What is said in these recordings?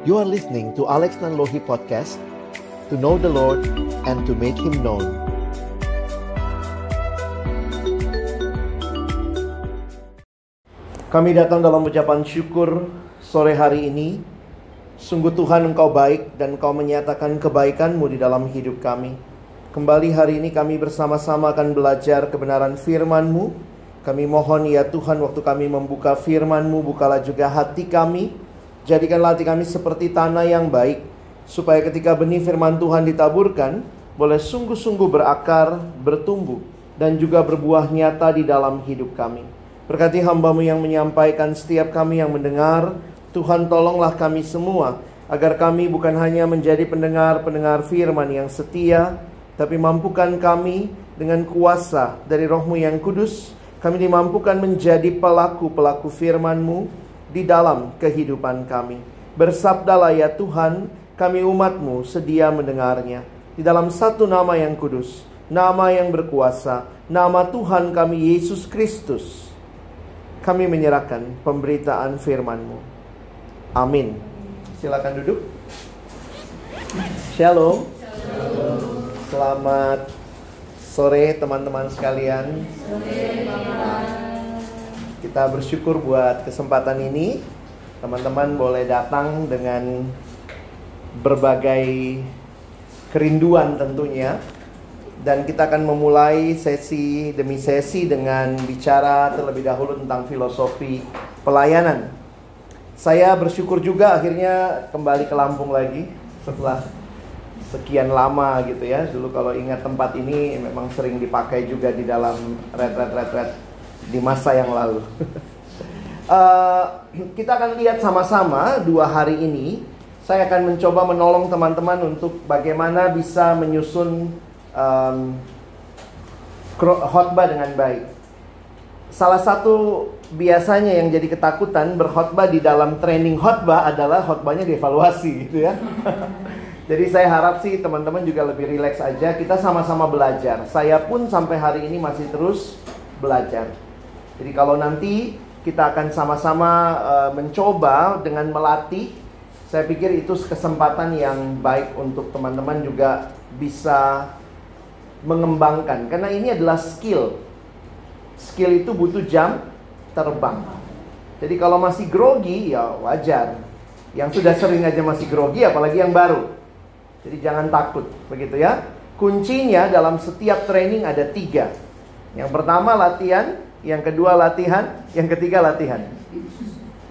You are listening to Alex Nanlohi Podcast To know the Lord and to make Him known. Kami datang dalam ucapan syukur sore hari ini. Sungguh Tuhan Engkau baik dan Engkau menyatakan kebaikan-Mu di dalam hidup kami. Kembali hari ini kami bersama-sama akan belajar kebenaran firman-Mu. Kami mohon ya Tuhan waktu kami membuka firman-Mu Bukalah juga hati kami Jadikanlah hati kami seperti tanah yang baik, supaya ketika benih firman Tuhan ditaburkan, boleh sungguh-sungguh berakar, bertumbuh, dan juga berbuah nyata di dalam hidup kami. Berkati hambamu yang menyampaikan setiap kami yang mendengar, Tuhan tolonglah kami semua, agar kami bukan hanya menjadi pendengar-pendengar firman yang setia, tapi mampukan kami dengan kuasa dari rohmu yang kudus, kami dimampukan menjadi pelaku-pelaku firman-Mu di dalam kehidupan kami. Bersabdalah ya Tuhan, kami umatmu sedia mendengarnya. Di dalam satu nama yang kudus, nama yang berkuasa, nama Tuhan kami Yesus Kristus. Kami menyerahkan pemberitaan firman-Mu. Amin. Silakan duduk. Shalom. Selamat sore teman-teman sekalian. Kita bersyukur buat kesempatan ini. Teman-teman boleh datang dengan berbagai kerinduan tentunya. Dan kita akan memulai sesi demi sesi dengan bicara terlebih dahulu tentang filosofi pelayanan. Saya bersyukur juga akhirnya kembali ke Lampung lagi setelah sekian lama gitu ya. Dulu kalau ingat tempat ini memang sering dipakai juga di dalam red-red-red-red di masa yang lalu. uh, kita akan lihat sama-sama dua hari ini. Saya akan mencoba menolong teman-teman untuk bagaimana bisa menyusun um, khotbah dengan baik. Salah satu biasanya yang jadi ketakutan berkhotbah di dalam training khotbah adalah khotbahnya dievaluasi gitu ya. Jadi saya harap sih teman-teman juga lebih rileks aja. Kita sama-sama belajar. Saya pun sampai hari ini masih terus belajar. Jadi kalau nanti kita akan sama-sama uh, mencoba dengan melatih, saya pikir itu kesempatan yang baik untuk teman-teman juga bisa mengembangkan karena ini adalah skill. Skill itu butuh jam terbang. Jadi kalau masih grogi ya wajar. Yang sudah sering aja masih grogi apalagi yang baru. Jadi jangan takut begitu ya. Kuncinya dalam setiap training ada tiga. Yang pertama latihan, yang kedua latihan, yang ketiga latihan.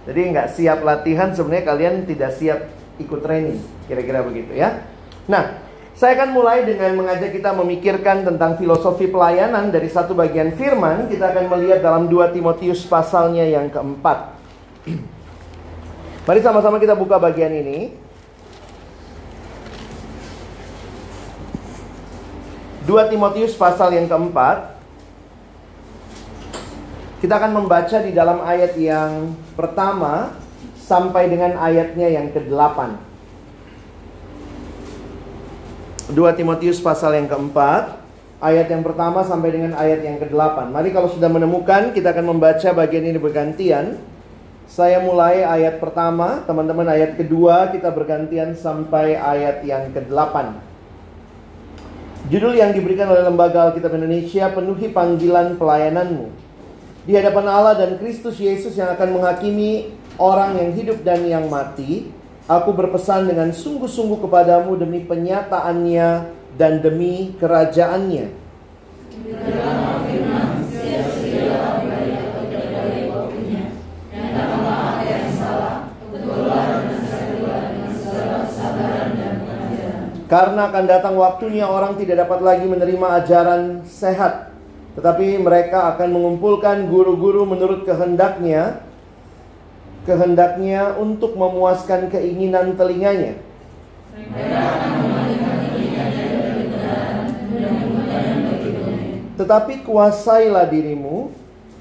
Jadi nggak siap latihan sebenarnya kalian tidak siap ikut training, kira-kira begitu ya. Nah, saya akan mulai dengan mengajak kita memikirkan tentang filosofi pelayanan dari satu bagian firman. Kita akan melihat dalam 2 Timotius pasalnya yang keempat. Mari sama-sama kita buka bagian ini. 2 Timotius pasal yang keempat kita akan membaca di dalam ayat yang pertama sampai dengan ayatnya yang ke-8. 2 Timotius pasal yang keempat, ayat yang pertama sampai dengan ayat yang ke-8. Mari kalau sudah menemukan, kita akan membaca bagian ini bergantian. Saya mulai ayat pertama, teman-teman ayat kedua kita bergantian sampai ayat yang ke-8. Judul yang diberikan oleh Lembaga Alkitab Indonesia, Penuhi Panggilan Pelayananmu di hadapan Allah dan Kristus Yesus yang akan menghakimi orang yang hidup dan yang mati, aku berpesan dengan sungguh-sungguh kepadamu demi penyataannya dan demi kerajaannya. Karena akan datang waktunya orang tidak dapat lagi menerima ajaran sehat tetapi mereka akan mengumpulkan guru-guru menurut kehendaknya kehendaknya untuk memuaskan keinginan telinganya. Tetapi kuasailah dirimu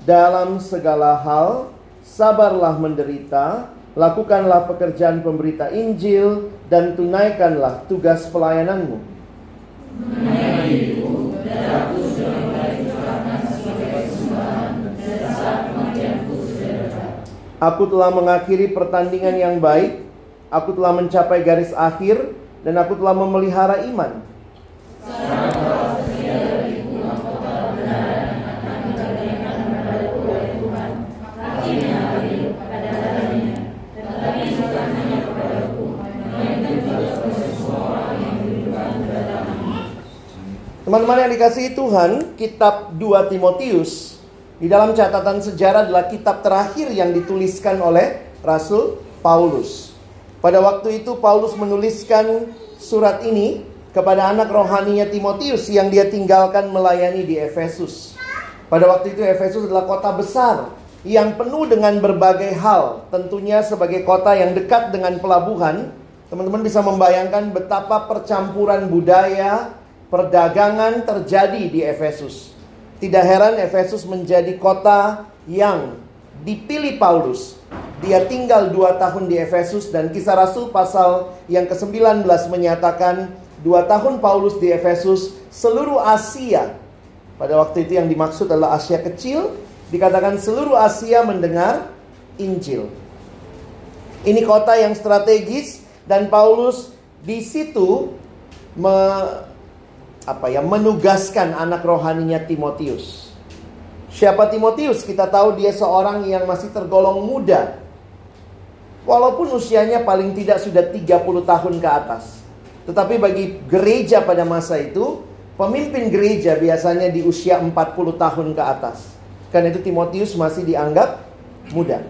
dalam segala hal, sabarlah menderita, lakukanlah pekerjaan pemberita Injil, dan tunaikanlah tugas pelayananmu. Aku telah mengakhiri pertandingan yang baik, Aku telah mencapai garis akhir dan aku telah memelihara iman. Teman-teman yang dikasihi Tuhan, kitab 2 Timotius di dalam catatan sejarah adalah kitab terakhir yang dituliskan oleh Rasul Paulus. Pada waktu itu Paulus menuliskan surat ini kepada anak rohaninya Timotius yang dia tinggalkan melayani di Efesus. Pada waktu itu Efesus adalah kota besar yang penuh dengan berbagai hal. Tentunya sebagai kota yang dekat dengan pelabuhan, teman-teman bisa membayangkan betapa percampuran budaya, perdagangan terjadi di Efesus. Tidak heran Efesus menjadi kota yang dipilih Paulus. Dia tinggal dua tahun di Efesus dan kisah Rasul pasal yang ke-19 menyatakan dua tahun Paulus di Efesus seluruh Asia. Pada waktu itu yang dimaksud adalah Asia kecil. Dikatakan seluruh Asia mendengar Injil. Ini kota yang strategis dan Paulus di situ me apa ya menugaskan anak rohaninya Timotius. Siapa Timotius? Kita tahu dia seorang yang masih tergolong muda. Walaupun usianya paling tidak sudah 30 tahun ke atas. Tetapi bagi gereja pada masa itu, pemimpin gereja biasanya di usia 40 tahun ke atas. Karena itu Timotius masih dianggap muda.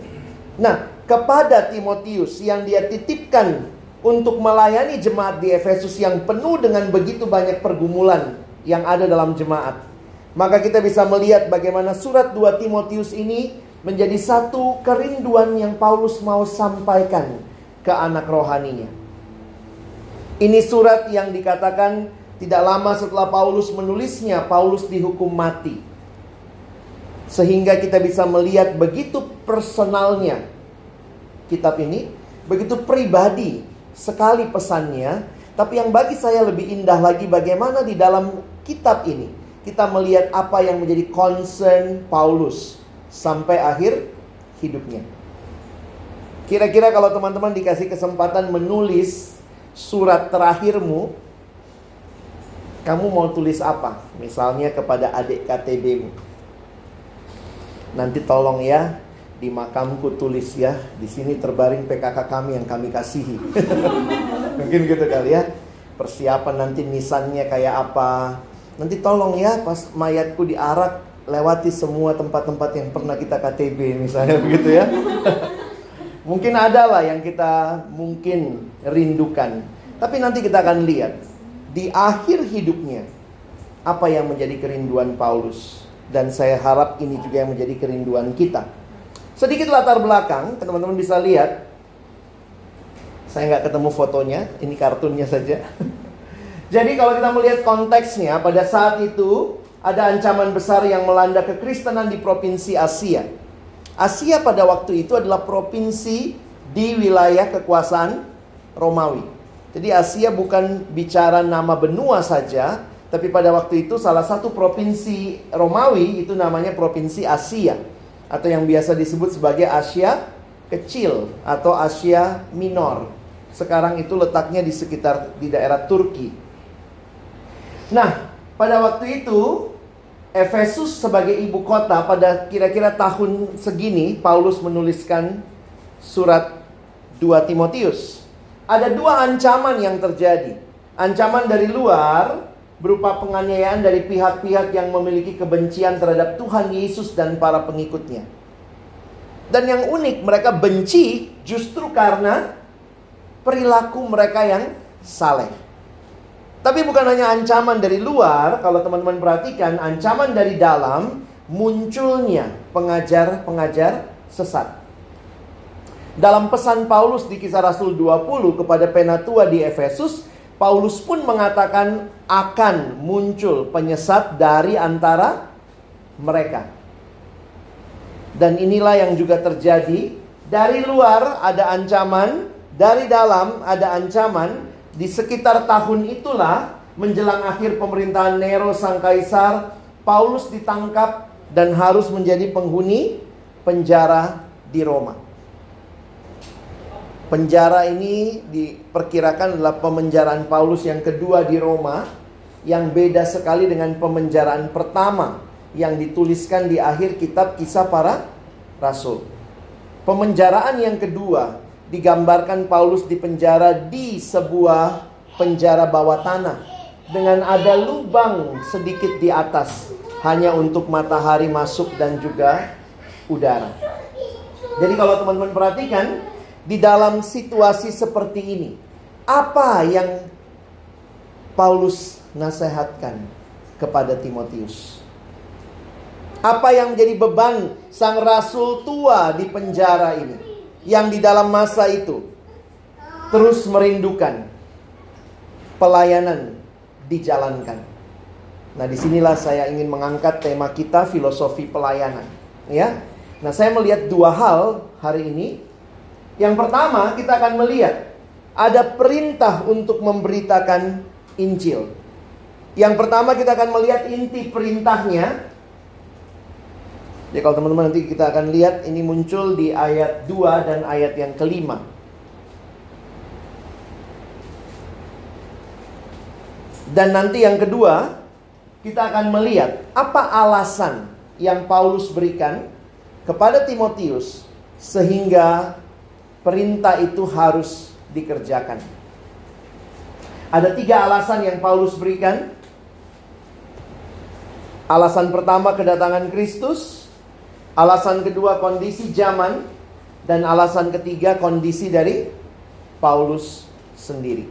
Nah, kepada Timotius yang dia titipkan untuk melayani jemaat di Efesus yang penuh dengan begitu banyak pergumulan yang ada dalam jemaat. Maka kita bisa melihat bagaimana surat 2 Timotius ini menjadi satu kerinduan yang Paulus mau sampaikan ke anak rohaninya. Ini surat yang dikatakan tidak lama setelah Paulus menulisnya, Paulus dihukum mati. Sehingga kita bisa melihat begitu personalnya kitab ini, begitu pribadi sekali pesannya, tapi yang bagi saya lebih indah lagi bagaimana di dalam kitab ini kita melihat apa yang menjadi concern Paulus sampai akhir hidupnya. Kira-kira kalau teman-teman dikasih kesempatan menulis surat terakhirmu, kamu mau tulis apa? Misalnya kepada adik KTBmu. Nanti tolong ya, di makamku tulis ya di sini terbaring PKK kami yang kami kasihi. Mungkin gitu kali ya. Persiapan nanti nisannya kayak apa. Nanti tolong ya pas mayatku diarak lewati semua tempat-tempat yang pernah kita KTB misalnya begitu ya. Mungkin ada lah yang kita mungkin rindukan. Tapi nanti kita akan lihat di akhir hidupnya apa yang menjadi kerinduan Paulus. Dan saya harap ini juga yang menjadi kerinduan kita Sedikit latar belakang, teman-teman bisa lihat. Saya nggak ketemu fotonya, ini kartunnya saja. Jadi kalau kita melihat konteksnya, pada saat itu ada ancaman besar yang melanda kekristenan di provinsi Asia. Asia pada waktu itu adalah provinsi di wilayah kekuasaan Romawi. Jadi Asia bukan bicara nama benua saja, tapi pada waktu itu salah satu provinsi Romawi itu namanya provinsi Asia atau yang biasa disebut sebagai Asia kecil atau Asia minor. Sekarang itu letaknya di sekitar di daerah Turki. Nah, pada waktu itu Efesus sebagai ibu kota pada kira-kira tahun segini Paulus menuliskan surat 2 Timotius. Ada dua ancaman yang terjadi. Ancaman dari luar berupa penganiayaan dari pihak-pihak yang memiliki kebencian terhadap Tuhan Yesus dan para pengikutnya. Dan yang unik, mereka benci justru karena perilaku mereka yang saleh. Tapi bukan hanya ancaman dari luar, kalau teman-teman perhatikan, ancaman dari dalam munculnya pengajar-pengajar sesat. Dalam pesan Paulus di kisah Rasul 20 kepada penatua di Efesus, Paulus pun mengatakan akan muncul penyesat dari antara mereka. Dan inilah yang juga terjadi. Dari luar ada ancaman, dari dalam ada ancaman. Di sekitar tahun itulah menjelang akhir pemerintahan Nero sang kaisar, Paulus ditangkap dan harus menjadi penghuni penjara di Roma. Penjara ini diperkirakan adalah pemenjaraan Paulus yang kedua di Roma yang beda sekali dengan pemenjaraan pertama yang dituliskan di akhir kitab kisah para rasul. Pemenjaraan yang kedua digambarkan Paulus di penjara di sebuah penjara bawah tanah dengan ada lubang sedikit di atas hanya untuk matahari masuk dan juga udara. Jadi kalau teman-teman perhatikan di dalam situasi seperti ini, apa yang Paulus nasihatkan kepada Timotius? Apa yang menjadi beban sang rasul tua di penjara ini? Yang di dalam masa itu terus merindukan pelayanan dijalankan. Nah, di sinilah saya ingin mengangkat tema kita filosofi pelayanan. Ya, nah saya melihat dua hal hari ini yang pertama, kita akan melihat ada perintah untuk memberitakan Injil. Yang pertama kita akan melihat inti perintahnya. Jadi kalau teman-teman nanti kita akan lihat ini muncul di ayat 2 dan ayat yang kelima. Dan nanti yang kedua, kita akan melihat apa alasan yang Paulus berikan kepada Timotius sehingga perintah itu harus dikerjakan. Ada tiga alasan yang Paulus berikan. Alasan pertama kedatangan Kristus, alasan kedua kondisi zaman, dan alasan ketiga kondisi dari Paulus sendiri.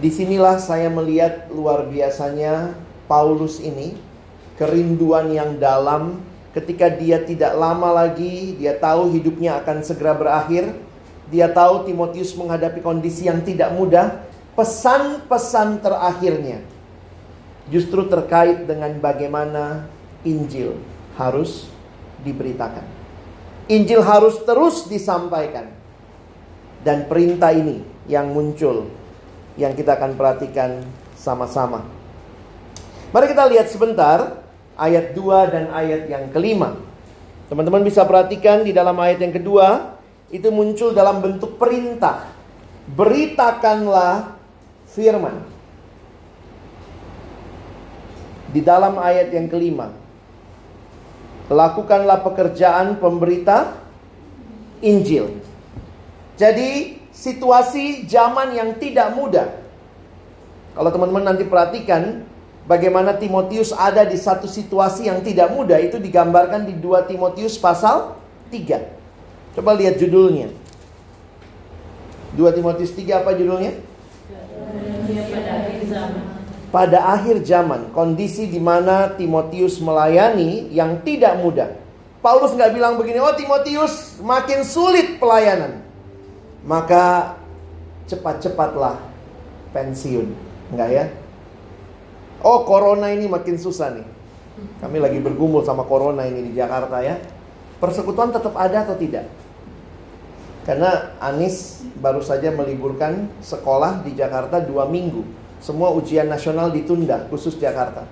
Di sinilah saya melihat luar biasanya Paulus ini kerinduan yang dalam Ketika dia tidak lama lagi, dia tahu hidupnya akan segera berakhir. Dia tahu Timotius menghadapi kondisi yang tidak mudah. Pesan-pesan terakhirnya justru terkait dengan bagaimana Injil harus diberitakan. Injil harus terus disampaikan. Dan perintah ini yang muncul yang kita akan perhatikan sama-sama. Mari kita lihat sebentar ayat 2 dan ayat yang kelima. Teman-teman bisa perhatikan di dalam ayat yang kedua, itu muncul dalam bentuk perintah. Beritakanlah firman. Di dalam ayat yang kelima. Lakukanlah pekerjaan pemberita Injil. Jadi situasi zaman yang tidak mudah. Kalau teman-teman nanti perhatikan Bagaimana Timotius ada di satu situasi yang tidak mudah itu digambarkan di 2 Timotius pasal 3. Coba lihat judulnya. 2 Timotius 3 apa judulnya? Pada akhir zaman. kondisi di mana Timotius melayani yang tidak mudah. Paulus nggak bilang begini, oh Timotius makin sulit pelayanan. Maka cepat-cepatlah pensiun. Enggak ya? Oh corona ini makin susah nih. Kami lagi bergumul sama corona ini di Jakarta ya. Persekutuan tetap ada atau tidak? Karena Anies baru saja meliburkan sekolah di Jakarta dua minggu. Semua ujian nasional ditunda, khusus Jakarta.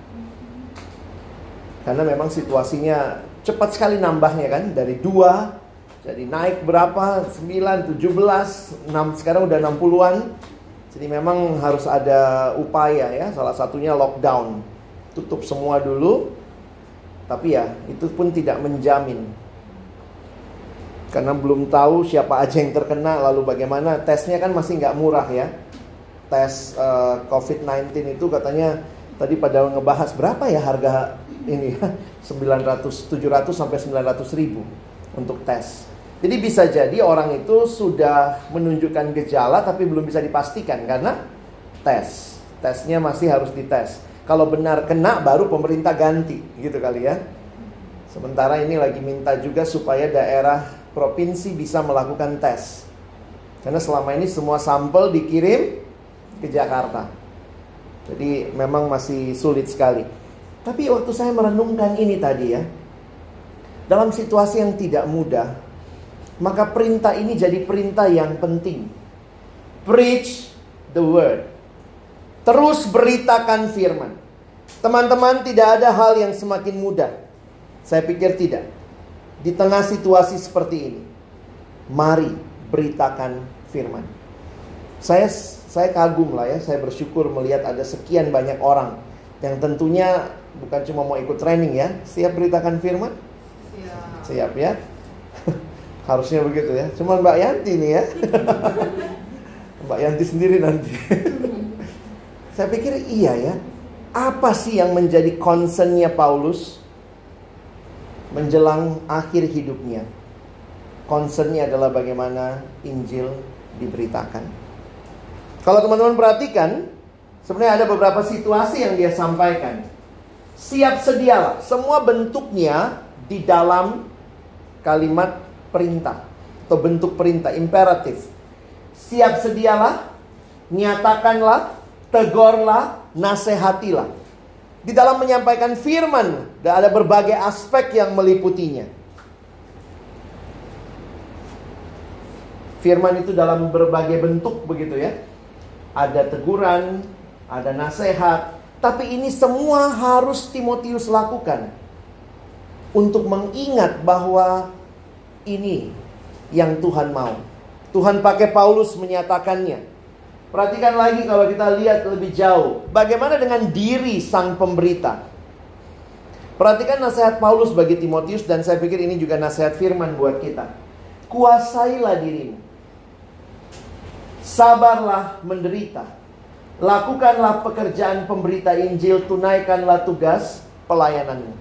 Karena memang situasinya cepat sekali nambahnya kan. Dari dua, jadi naik berapa? 9, 17, 6, sekarang udah 60-an. Jadi memang harus ada upaya ya, salah satunya lockdown. Tutup semua dulu. Tapi ya, itu pun tidak menjamin. Karena belum tahu siapa aja yang terkena lalu bagaimana tesnya kan masih nggak murah ya. Tes uh, eh, COVID-19 itu katanya tadi pada ngebahas berapa ya harga ini ya? 900 700 sampai 900 ribu untuk tes. Jadi bisa jadi orang itu sudah menunjukkan gejala tapi belum bisa dipastikan karena tes. Tesnya masih harus dites. Kalau benar kena baru pemerintah ganti gitu kali ya. Sementara ini lagi minta juga supaya daerah provinsi bisa melakukan tes. Karena selama ini semua sampel dikirim ke Jakarta. Jadi memang masih sulit sekali. Tapi waktu saya merenungkan ini tadi ya. Dalam situasi yang tidak mudah, maka perintah ini jadi perintah yang penting. Preach the word. Terus beritakan firman. Teman-teman, tidak ada hal yang semakin mudah. Saya pikir tidak. Di tengah situasi seperti ini, mari beritakan firman. Saya saya kagum lah ya, saya bersyukur melihat ada sekian banyak orang yang tentunya bukan cuma mau ikut training ya, siap beritakan firman? Siap. Siap ya. Harusnya begitu ya. Cuma Mbak Yanti nih ya. Mbak Yanti sendiri nanti. saya pikir iya ya. Apa sih yang menjadi concernnya Paulus menjelang akhir hidupnya. Concernnya adalah bagaimana Injil diberitakan. Kalau teman-teman perhatikan, sebenarnya ada beberapa situasi yang dia sampaikan. Siap sedialah, semua bentuknya di dalam kalimat perintah atau bentuk perintah imperatif. Siap sedialah, nyatakanlah, tegorlah, nasihatilah di dalam menyampaikan firman ada berbagai aspek yang meliputinya. Firman itu dalam berbagai bentuk begitu ya. Ada teguran, ada nasihat, tapi ini semua harus Timotius lakukan untuk mengingat bahwa ini yang Tuhan mau. Tuhan pakai Paulus menyatakannya. Perhatikan lagi kalau kita lihat lebih jauh. Bagaimana dengan diri sang pemberita? Perhatikan nasihat Paulus bagi Timotius dan saya pikir ini juga nasihat firman buat kita. Kuasailah dirimu. Sabarlah menderita. Lakukanlah pekerjaan pemberita Injil, tunaikanlah tugas pelayananmu.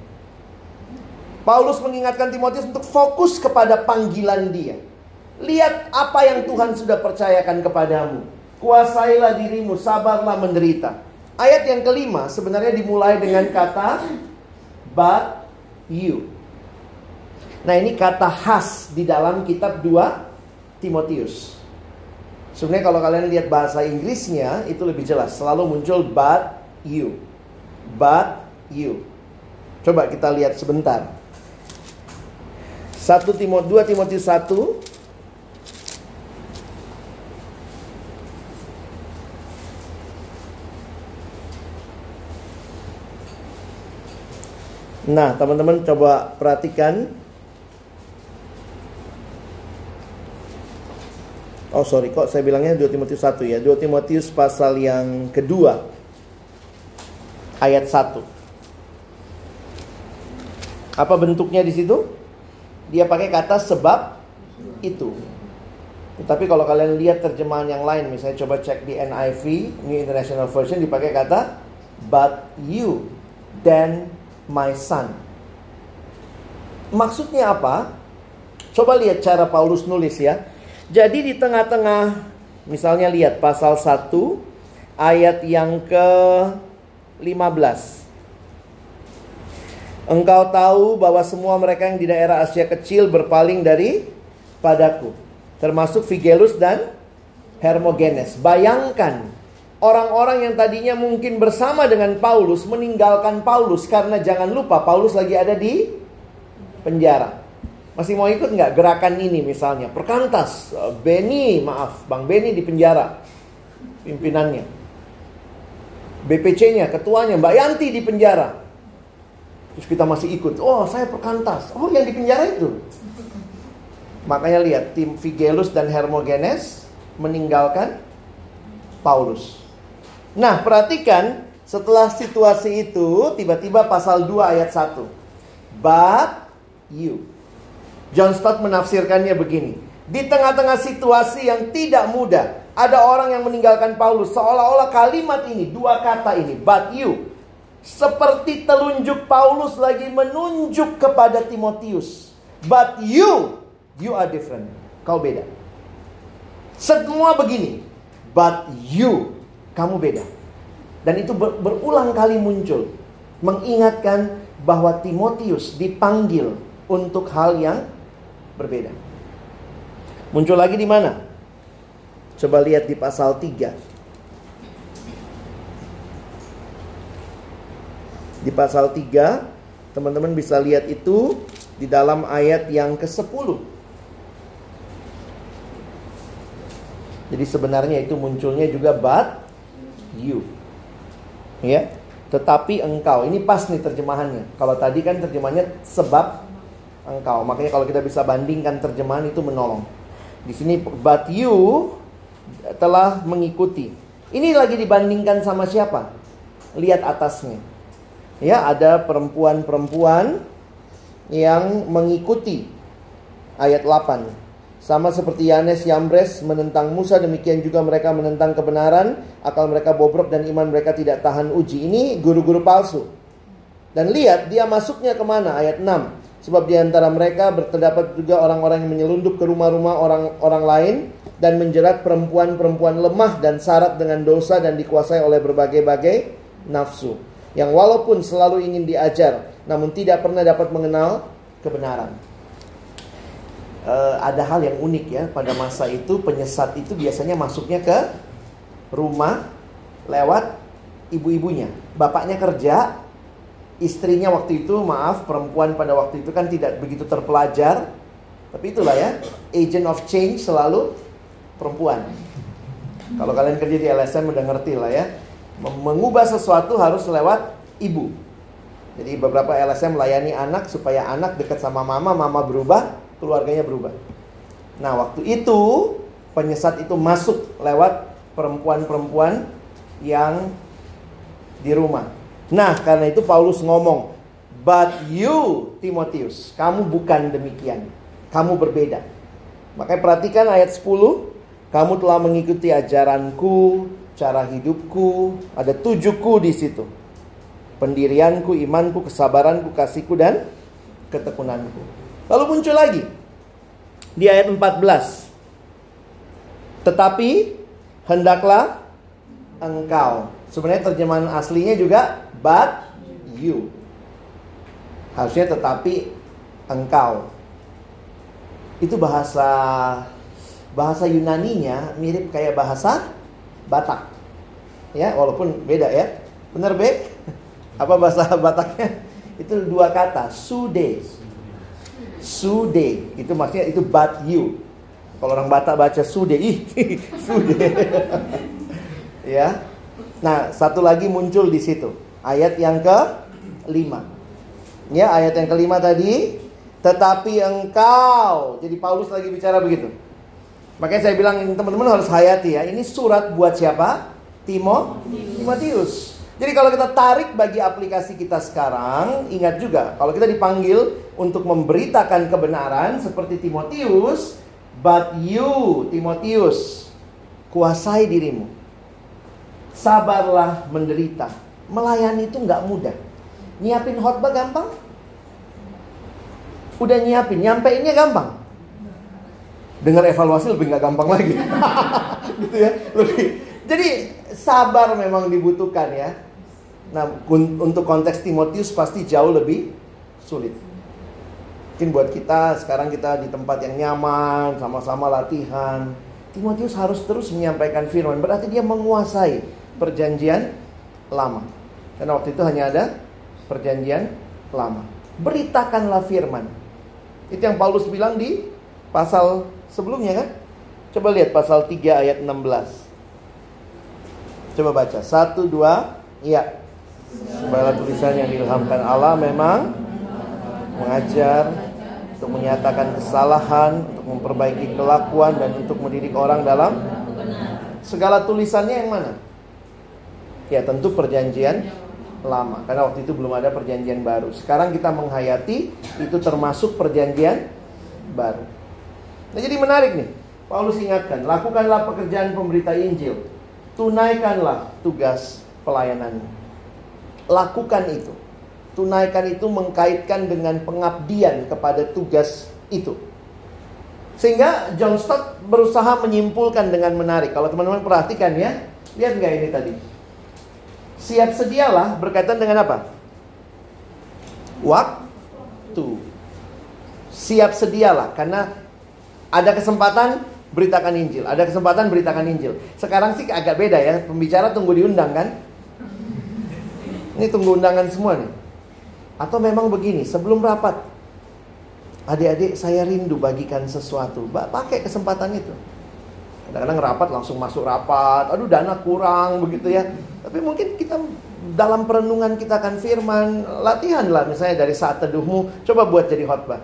Paulus mengingatkan Timotius untuk fokus kepada panggilan dia. Lihat apa yang Tuhan sudah percayakan kepadamu Kuasailah dirimu, sabarlah menderita. Ayat yang kelima sebenarnya dimulai dengan kata but you. Nah ini kata khas di dalam kitab 2 Timotius. Sebenarnya kalau kalian lihat bahasa Inggrisnya itu lebih jelas. Selalu muncul but you. But you. Coba kita lihat sebentar. 1 Timotius 2 Timotius 1 Nah, teman-teman coba perhatikan. Oh sorry, kok saya bilangnya 2 Timotius 1 ya 2 Timotius pasal yang kedua Ayat 1 Apa bentuknya di situ? Dia pakai kata sebab itu Tapi kalau kalian lihat terjemahan yang lain Misalnya coba cek di NIV New International Version dipakai kata But you then my son. Maksudnya apa? Coba lihat cara Paulus nulis ya. Jadi di tengah-tengah misalnya lihat pasal 1 ayat yang ke 15. Engkau tahu bahwa semua mereka yang di daerah Asia kecil berpaling dari padaku, termasuk Figelus dan Hermogenes. Bayangkan Orang-orang yang tadinya mungkin bersama dengan Paulus meninggalkan Paulus karena jangan lupa Paulus lagi ada di penjara. Masih mau ikut nggak gerakan ini misalnya? Perkantas, eh, Beni, maaf, Bang Beni di penjara, pimpinannya. BPC-nya, ketuanya, Mbak Yanti di penjara. Terus kita masih ikut. Oh, saya perkantas. Oh, yang di penjara itu. Makanya lihat, tim Figelus dan Hermogenes meninggalkan Paulus. Nah, perhatikan setelah situasi itu tiba-tiba pasal 2 ayat 1. But you. John Stott menafsirkannya begini. Di tengah-tengah situasi yang tidak mudah, ada orang yang meninggalkan Paulus seolah-olah kalimat ini, dua kata ini, but you seperti telunjuk Paulus lagi menunjuk kepada Timotius. But you, you are different. Kau beda. Semua begini. But you, kamu beda. Dan itu ber, berulang kali muncul mengingatkan bahwa Timotius dipanggil untuk hal yang berbeda. Muncul lagi di mana? Coba lihat di pasal 3. Di pasal 3, teman-teman bisa lihat itu di dalam ayat yang ke-10. Jadi sebenarnya itu munculnya juga but you. Ya. Tetapi engkau, ini pas nih terjemahannya. Kalau tadi kan terjemahannya sebab engkau. Makanya kalau kita bisa bandingkan terjemahan itu menolong. Di sini but you telah mengikuti. Ini lagi dibandingkan sama siapa? Lihat atasnya. Ya, ada perempuan-perempuan yang mengikuti ayat 8. Sama seperti Yanes Yambres menentang Musa, demikian juga mereka menentang kebenaran, akal mereka bobrok dan iman mereka tidak tahan uji. Ini guru-guru palsu. Dan lihat dia masuknya ke mana ayat 6. Sebab di antara mereka terdapat juga orang-orang yang menyelundup ke rumah-rumah orang-orang lain dan menjerat perempuan-perempuan lemah dan syarat dengan dosa dan dikuasai oleh berbagai-bagai nafsu. Yang walaupun selalu ingin diajar, namun tidak pernah dapat mengenal kebenaran. E, ada hal yang unik ya pada masa itu penyesat itu biasanya masuknya ke rumah lewat ibu-ibunya. Bapaknya kerja, istrinya waktu itu maaf perempuan pada waktu itu kan tidak begitu terpelajar tapi itulah ya agent of change selalu perempuan kalau kalian kerja di LSM udah ngerti lah ya mengubah sesuatu harus lewat ibu jadi beberapa LSM melayani anak supaya anak dekat sama mama mama berubah keluarganya berubah nah waktu itu penyesat itu masuk lewat perempuan-perempuan yang di rumah Nah, karena itu Paulus ngomong, "But you, Timotius, kamu bukan demikian. Kamu berbeda." Makanya perhatikan ayat 10, "Kamu telah mengikuti ajaranku, cara hidupku, ada tujuhku di situ. Pendirianku, imanku, kesabaranku, kasihku dan ketekunanku." Lalu muncul lagi di ayat 14. Tetapi hendaklah engkau. Sebenarnya terjemahan aslinya juga but you. Harusnya tetapi engkau. Itu bahasa bahasa Yunaninya mirip kayak bahasa Batak. Ya, walaupun beda ya. Benar, Be? Apa bahasa Bataknya? Itu dua kata, sude. Sude, itu maksudnya itu but you. Kalau orang Batak baca sude, ih, sude. ya. Nah, satu lagi muncul di situ. Ayat yang ke lima. Ya, ayat yang kelima tadi. Tetapi engkau. Jadi Paulus lagi bicara begitu. Makanya saya bilang teman-teman harus hayati ya. Ini surat buat siapa? Timo, Timotius. Jadi kalau kita tarik bagi aplikasi kita sekarang, ingat juga kalau kita dipanggil untuk memberitakan kebenaran seperti Timotius, but you Timotius kuasai dirimu. Sabarlah menderita Melayani itu nggak mudah. Nyiapin khotbah gampang? Udah nyiapin, nyampeinnya gampang. Dengar evaluasi lebih nggak gampang lagi. gitu ya, lebih. Jadi sabar memang dibutuhkan ya. Nah, untuk konteks Timotius pasti jauh lebih sulit. Mungkin buat kita sekarang kita di tempat yang nyaman, sama-sama latihan. Timotius harus terus menyampaikan firman, berarti dia menguasai perjanjian lama. Karena waktu itu hanya ada perjanjian lama. Beritakanlah firman. Itu yang Paulus bilang di pasal sebelumnya kan? Coba lihat pasal 3 ayat 16. Coba baca. Satu, dua, iya. Segala tulisan yang diilhamkan Allah memang mengajar untuk menyatakan kesalahan, untuk memperbaiki kelakuan dan untuk mendidik orang dalam segala tulisannya yang mana? Ya tentu perjanjian lama karena waktu itu belum ada perjanjian baru. Sekarang kita menghayati itu termasuk perjanjian baru. Nah, jadi menarik nih. Paulus ingatkan, lakukanlah pekerjaan pemberita Injil. Tunaikanlah tugas pelayanan. Lakukan itu. Tunaikan itu mengkaitkan dengan pengabdian kepada tugas itu. Sehingga John Stott berusaha menyimpulkan dengan menarik. Kalau teman-teman perhatikan ya, lihat nggak ini tadi? Siap sedialah berkaitan dengan apa? Waktu. Siap sedialah karena ada kesempatan beritakan Injil, ada kesempatan beritakan Injil. Sekarang sih agak beda ya, pembicara tunggu diundang kan? Ini tunggu undangan semua nih. Atau memang begini, sebelum rapat, adik-adik saya rindu bagikan sesuatu, pakai kesempatan itu. Kadang-kadang rapat langsung masuk rapat, aduh dana kurang begitu ya. Tapi mungkin kita dalam perenungan kita akan firman, latihan lah misalnya dari saat teduhmu, coba buat jadi khotbah.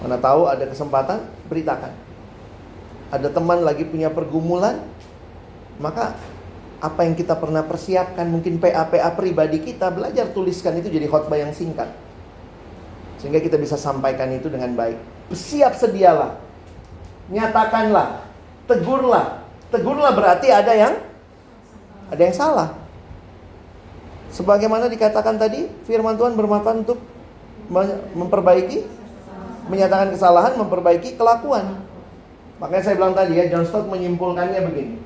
Mana tahu ada kesempatan, beritakan. Ada teman lagi punya pergumulan, maka apa yang kita pernah persiapkan, mungkin PA-PA pribadi kita, belajar tuliskan itu jadi khotbah yang singkat. Sehingga kita bisa sampaikan itu dengan baik. Siap sedialah. Nyatakanlah. Tegurlah. Tegurlah berarti ada yang ada yang salah. Sebagaimana dikatakan tadi, firman Tuhan bermanfaat untuk memperbaiki, menyatakan kesalahan, memperbaiki kelakuan. Makanya saya bilang tadi ya, John Stott menyimpulkannya begini.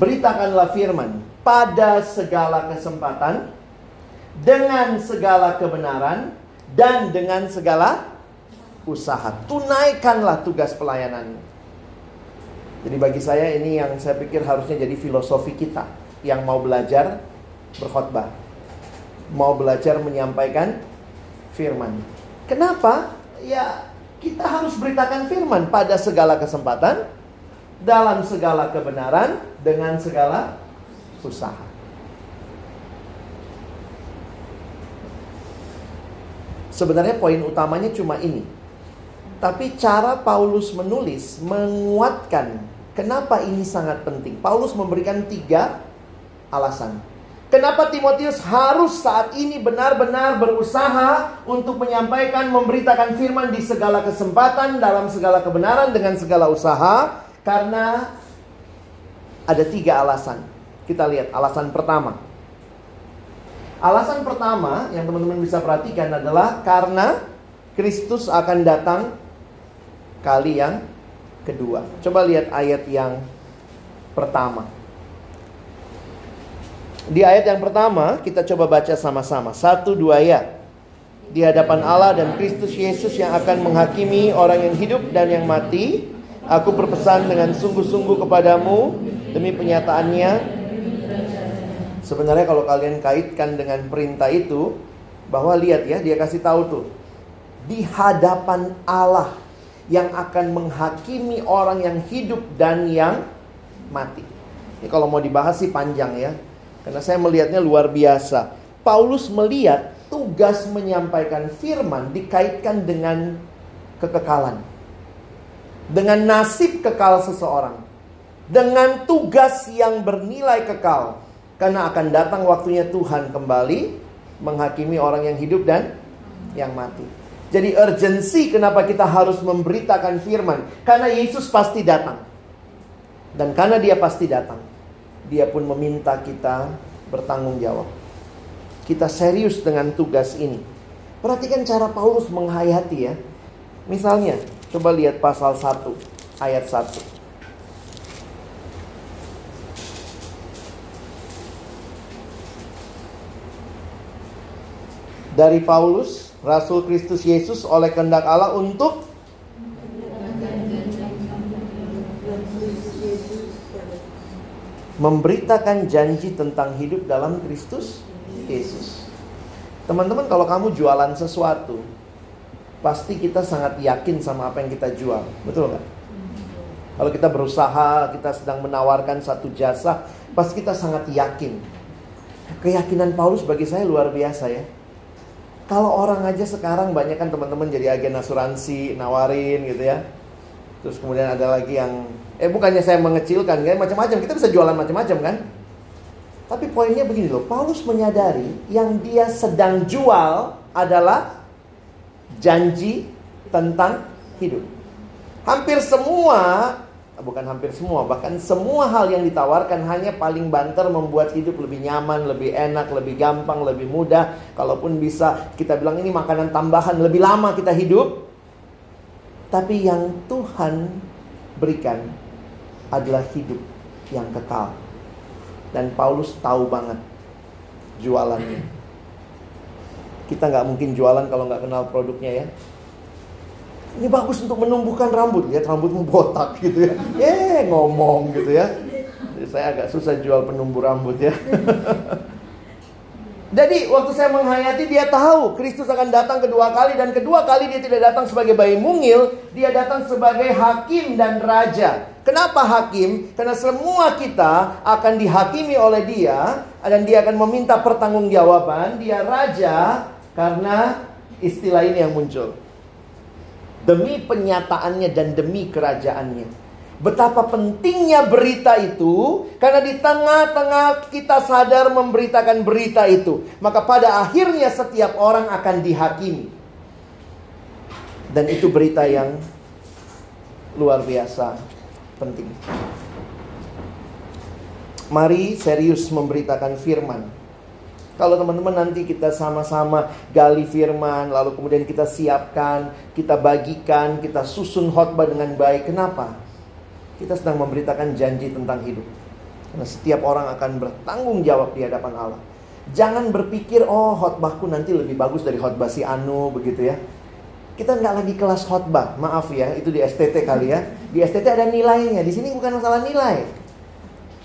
Beritakanlah firman pada segala kesempatan, dengan segala kebenaran, dan dengan segala usaha. Tunaikanlah tugas pelayanan. Jadi bagi saya ini yang saya pikir harusnya jadi filosofi kita yang mau belajar berkhotbah. Mau belajar menyampaikan firman. Kenapa? Ya kita harus beritakan firman pada segala kesempatan, dalam segala kebenaran, dengan segala usaha. Sebenarnya poin utamanya cuma ini. Tapi cara Paulus menulis menguatkan kenapa ini sangat penting. Paulus memberikan tiga alasan. Kenapa Timotius harus saat ini benar-benar berusaha untuk menyampaikan, memberitakan firman di segala kesempatan, dalam segala kebenaran, dengan segala usaha? Karena ada tiga alasan. Kita lihat alasan pertama. Alasan pertama yang teman-teman bisa perhatikan adalah karena Kristus akan datang kali yang kedua. Coba lihat ayat yang pertama. Di ayat yang pertama kita coba baca sama-sama. Satu dua ayat. Di hadapan Allah dan Kristus Yesus yang akan menghakimi orang yang hidup dan yang mati. Aku berpesan dengan sungguh-sungguh kepadamu demi penyataannya. Sebenarnya kalau kalian kaitkan dengan perintah itu, bahwa lihat ya, dia kasih tahu tuh. Di hadapan Allah yang akan menghakimi orang yang hidup dan yang mati. Ini kalau mau dibahas sih panjang ya. Karena saya melihatnya luar biasa. Paulus melihat tugas menyampaikan firman dikaitkan dengan kekekalan. Dengan nasib kekal seseorang. Dengan tugas yang bernilai kekal. Karena akan datang waktunya Tuhan kembali menghakimi orang yang hidup dan yang mati. Jadi urgensi kenapa kita harus memberitakan firman. Karena Yesus pasti datang. Dan karena dia pasti datang dia pun meminta kita bertanggung jawab. Kita serius dengan tugas ini. Perhatikan cara Paulus menghayati ya. Misalnya, coba lihat pasal 1 ayat 1. Dari Paulus, Rasul Kristus Yesus oleh kehendak Allah untuk memberitakan janji tentang hidup dalam Kristus Yesus. Teman-teman, kalau kamu jualan sesuatu, pasti kita sangat yakin sama apa yang kita jual, betul nggak? Kalau kita berusaha, kita sedang menawarkan satu jasa, pasti kita sangat yakin. Keyakinan Paulus bagi saya luar biasa ya. Kalau orang aja sekarang banyak kan teman-teman jadi agen asuransi, nawarin gitu ya. Terus kemudian ada lagi yang Eh bukannya saya mengecilkan kan macam-macam. Kita bisa jualan macam-macam kan? Tapi poinnya begini loh, Paulus menyadari yang dia sedang jual adalah janji tentang hidup. Hampir semua, bukan hampir semua, bahkan semua hal yang ditawarkan hanya paling banter membuat hidup lebih nyaman, lebih enak, lebih gampang, lebih mudah. Kalaupun bisa kita bilang ini makanan tambahan, lebih lama kita hidup. Tapi yang Tuhan berikan adalah hidup yang kekal. Dan Paulus tahu banget jualannya. Kita nggak mungkin jualan kalau nggak kenal produknya ya. Ini bagus untuk menumbuhkan rambut, lihat rambutmu botak gitu ya. Eh ngomong gitu ya. Jadi saya agak susah jual penumbuh rambut ya. Jadi waktu saya menghayati dia tahu Kristus akan datang kedua kali dan kedua kali dia tidak datang sebagai bayi mungil, dia datang sebagai hakim dan raja. Kenapa hakim? Karena semua kita akan dihakimi oleh dia dan dia akan meminta pertanggungjawaban. Dia raja karena istilah ini yang muncul. Demi penyataannya dan demi kerajaannya. Betapa pentingnya berita itu karena di tengah-tengah kita sadar memberitakan berita itu, maka pada akhirnya setiap orang akan dihakimi. Dan itu berita yang luar biasa penting. Mari serius memberitakan firman. Kalau teman-teman nanti kita sama-sama gali firman, lalu kemudian kita siapkan, kita bagikan, kita susun khotbah dengan baik. Kenapa? Kita sedang memberitakan janji tentang hidup. Karena setiap orang akan bertanggung jawab di hadapan Allah. Jangan berpikir, oh khotbahku nanti lebih bagus dari khotbah si Anu begitu ya. Kita nggak lagi kelas khotbah, maaf ya, itu di STT kali ya. Di STT ada nilainya, di sini bukan masalah nilai.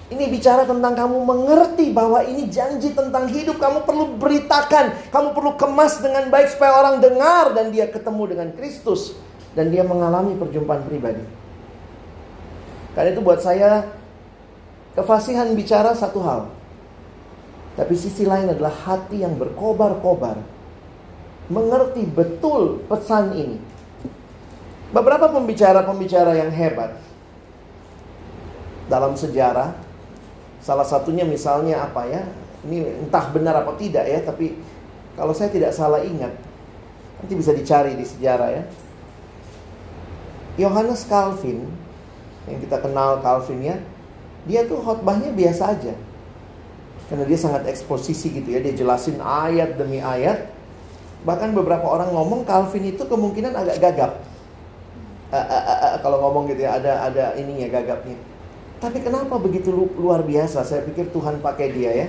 Ini bicara tentang kamu mengerti bahwa ini janji tentang hidup. Kamu perlu beritakan, kamu perlu kemas dengan baik supaya orang dengar dan dia ketemu dengan Kristus dan dia mengalami perjumpaan pribadi. Karena itu buat saya kefasihan bicara satu hal. Tapi sisi lain adalah hati yang berkobar-kobar. Mengerti betul pesan ini. Beberapa pembicara-pembicara yang hebat dalam sejarah salah satunya misalnya apa ya? Ini entah benar apa tidak ya, tapi kalau saya tidak salah ingat nanti bisa dicari di sejarah ya. Yohanes Calvin yang kita kenal Calvin ya, dia tuh khotbahnya biasa aja. Karena dia sangat eksposisi gitu ya, dia jelasin ayat demi ayat. Bahkan beberapa orang ngomong Calvin itu kemungkinan agak gagap. Uh, uh, uh, uh, kalau ngomong gitu ya, ada ada ininya gagapnya. Tapi kenapa begitu luar biasa? Saya pikir Tuhan pakai dia ya.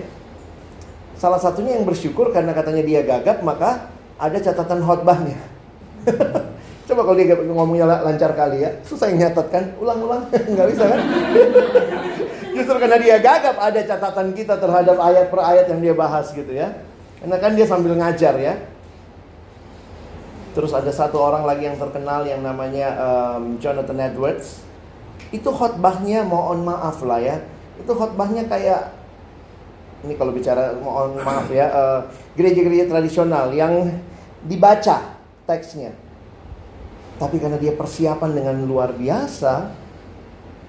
Salah satunya yang bersyukur karena katanya dia gagap, maka ada catatan khotbahnya. Coba kalau dia ngomongnya lancar kali ya, susah yang nyatet kan, ulang-ulang, nggak bisa kan? Justru karena dia gagap ada catatan kita terhadap ayat per ayat yang dia bahas gitu ya. Karena kan dia sambil ngajar ya. Terus ada satu orang lagi yang terkenal yang namanya um, Jonathan Edwards. Itu khotbahnya mohon maaf lah ya. Itu khotbahnya kayak ini kalau bicara mohon maaf ya, uh, gereja-gereja tradisional yang dibaca teksnya tapi karena dia persiapan dengan luar biasa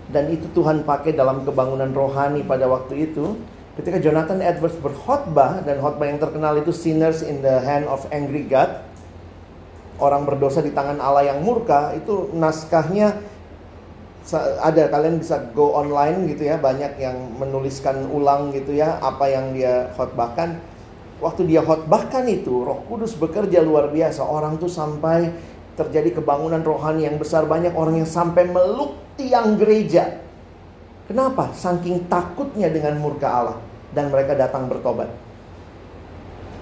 dan itu Tuhan pakai dalam kebangunan rohani pada waktu itu. Ketika Jonathan Edwards berkhotbah dan khotbah yang terkenal itu sinners in the hand of angry God. Orang berdosa di tangan Allah yang murka itu naskahnya ada kalian bisa go online gitu ya banyak yang menuliskan ulang gitu ya apa yang dia khotbahkan waktu dia khotbahkan itu Roh Kudus bekerja luar biasa orang tuh sampai terjadi kebangunan rohani yang besar banyak orang yang sampai meluk tiang gereja. Kenapa? Saking takutnya dengan murka Allah dan mereka datang bertobat.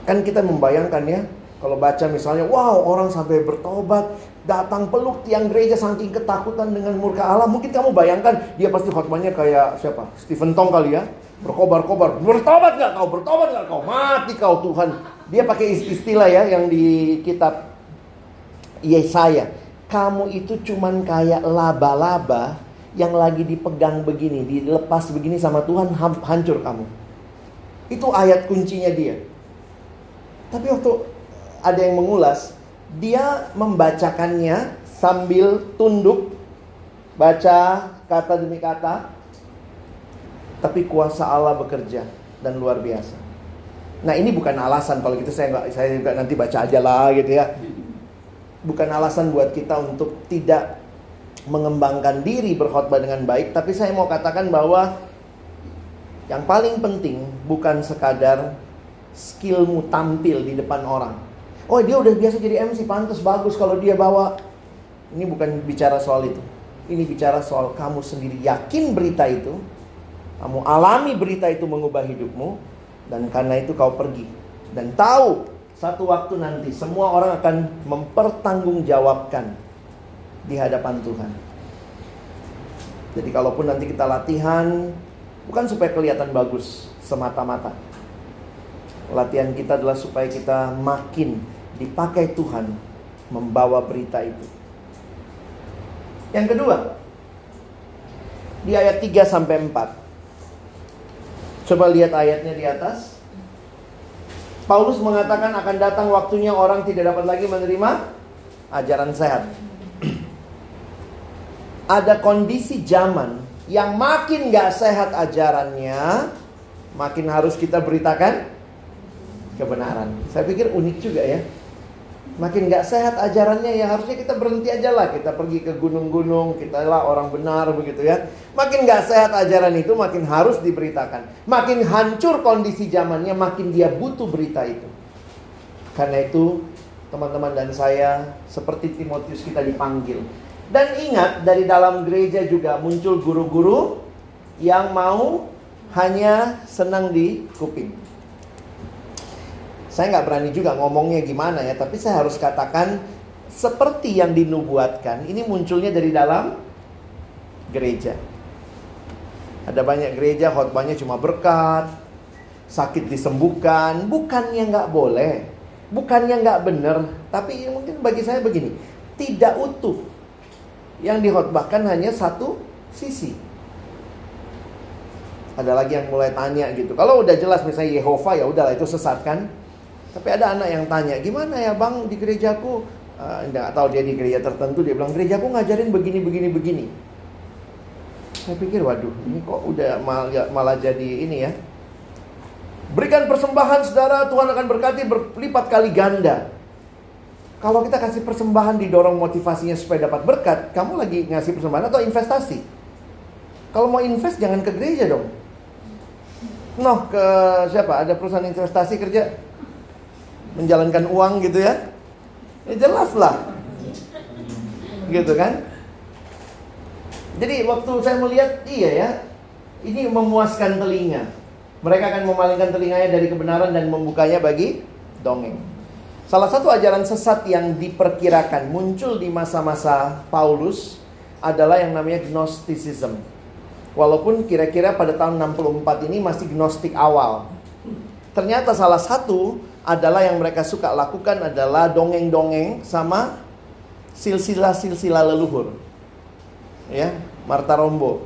Kan kita membayangkan ya, kalau baca misalnya, wow orang sampai bertobat, datang peluk tiang gereja saking ketakutan dengan murka Allah. Mungkin kamu bayangkan dia pasti khotbahnya kayak siapa? Stephen Tong kali ya. Berkobar-kobar, bertobat gak kau? Bertobat gak kau? Mati kau Tuhan. Dia pakai istilah ya yang di kitab Yesaya, kamu itu cuman kayak laba-laba yang lagi dipegang begini, dilepas begini sama Tuhan, hancur kamu. Itu ayat kuncinya dia. Tapi waktu ada yang mengulas, dia membacakannya sambil tunduk, baca kata demi kata, tapi kuasa Allah bekerja dan luar biasa. Nah ini bukan alasan kalau gitu saya nggak saya juga nanti baca aja lah gitu ya bukan alasan buat kita untuk tidak mengembangkan diri berkhotbah dengan baik, tapi saya mau katakan bahwa yang paling penting bukan sekadar skillmu tampil di depan orang. Oh dia udah biasa jadi MC, pantas bagus kalau dia bawa. Ini bukan bicara soal itu. Ini bicara soal kamu sendiri yakin berita itu, kamu alami berita itu mengubah hidupmu, dan karena itu kau pergi dan tahu satu waktu nanti semua orang akan mempertanggungjawabkan di hadapan Tuhan. Jadi kalaupun nanti kita latihan bukan supaya kelihatan bagus semata-mata. Latihan kita adalah supaya kita makin dipakai Tuhan membawa berita itu. Yang kedua, di ayat 3 sampai 4. Coba lihat ayatnya di atas. Paulus mengatakan akan datang waktunya orang tidak dapat lagi menerima ajaran sehat. Ada kondisi zaman yang makin gak sehat ajarannya, makin harus kita beritakan kebenaran. Saya pikir unik juga ya. Makin gak sehat ajarannya ya harusnya kita berhenti aja lah. Kita pergi ke gunung-gunung, kita lah orang benar begitu ya. Makin gak sehat ajaran itu makin harus diberitakan. Makin hancur kondisi zamannya makin dia butuh berita itu. Karena itu teman-teman dan saya seperti Timotius kita dipanggil. Dan ingat dari dalam gereja juga muncul guru-guru yang mau hanya senang di kuping. Saya nggak berani juga ngomongnya gimana ya, tapi saya harus katakan seperti yang dinubuatkan. Ini munculnya dari dalam gereja. Ada banyak gereja khotbahnya cuma berkat, sakit disembuhkan, bukannya nggak boleh, bukannya nggak benar, tapi mungkin bagi saya begini, tidak utuh. Yang dikhotbahkan hanya satu sisi. Ada lagi yang mulai tanya gitu. Kalau udah jelas misalnya Yehova ya udahlah itu sesat kan. Tapi ada anak yang tanya, gimana ya bang di gerejaku? Uh, enggak tahu dia di gereja tertentu dia bilang gerejaku ngajarin begini begini begini. Saya pikir waduh ini kok udah malah, malah jadi ini ya. Berikan persembahan saudara Tuhan akan berkati berlipat kali ganda. Kalau kita kasih persembahan didorong motivasinya supaya dapat berkat, kamu lagi ngasih persembahan atau investasi? Kalau mau invest jangan ke gereja dong. Noh ke siapa? Ada perusahaan investasi kerja menjalankan uang gitu ya? Ya jelas lah. Gitu kan? Jadi waktu saya melihat iya ya, ini memuaskan telinga. Mereka akan memalingkan telinganya dari kebenaran dan membukanya bagi dongeng. Salah satu ajaran sesat yang diperkirakan muncul di masa-masa Paulus adalah yang namanya Gnosticism. Walaupun kira-kira pada tahun 64 ini masih Gnostik awal. Ternyata salah satu adalah yang mereka suka lakukan adalah dongeng-dongeng sama silsilah-silsilah leluhur. Ya, Marta Rombo.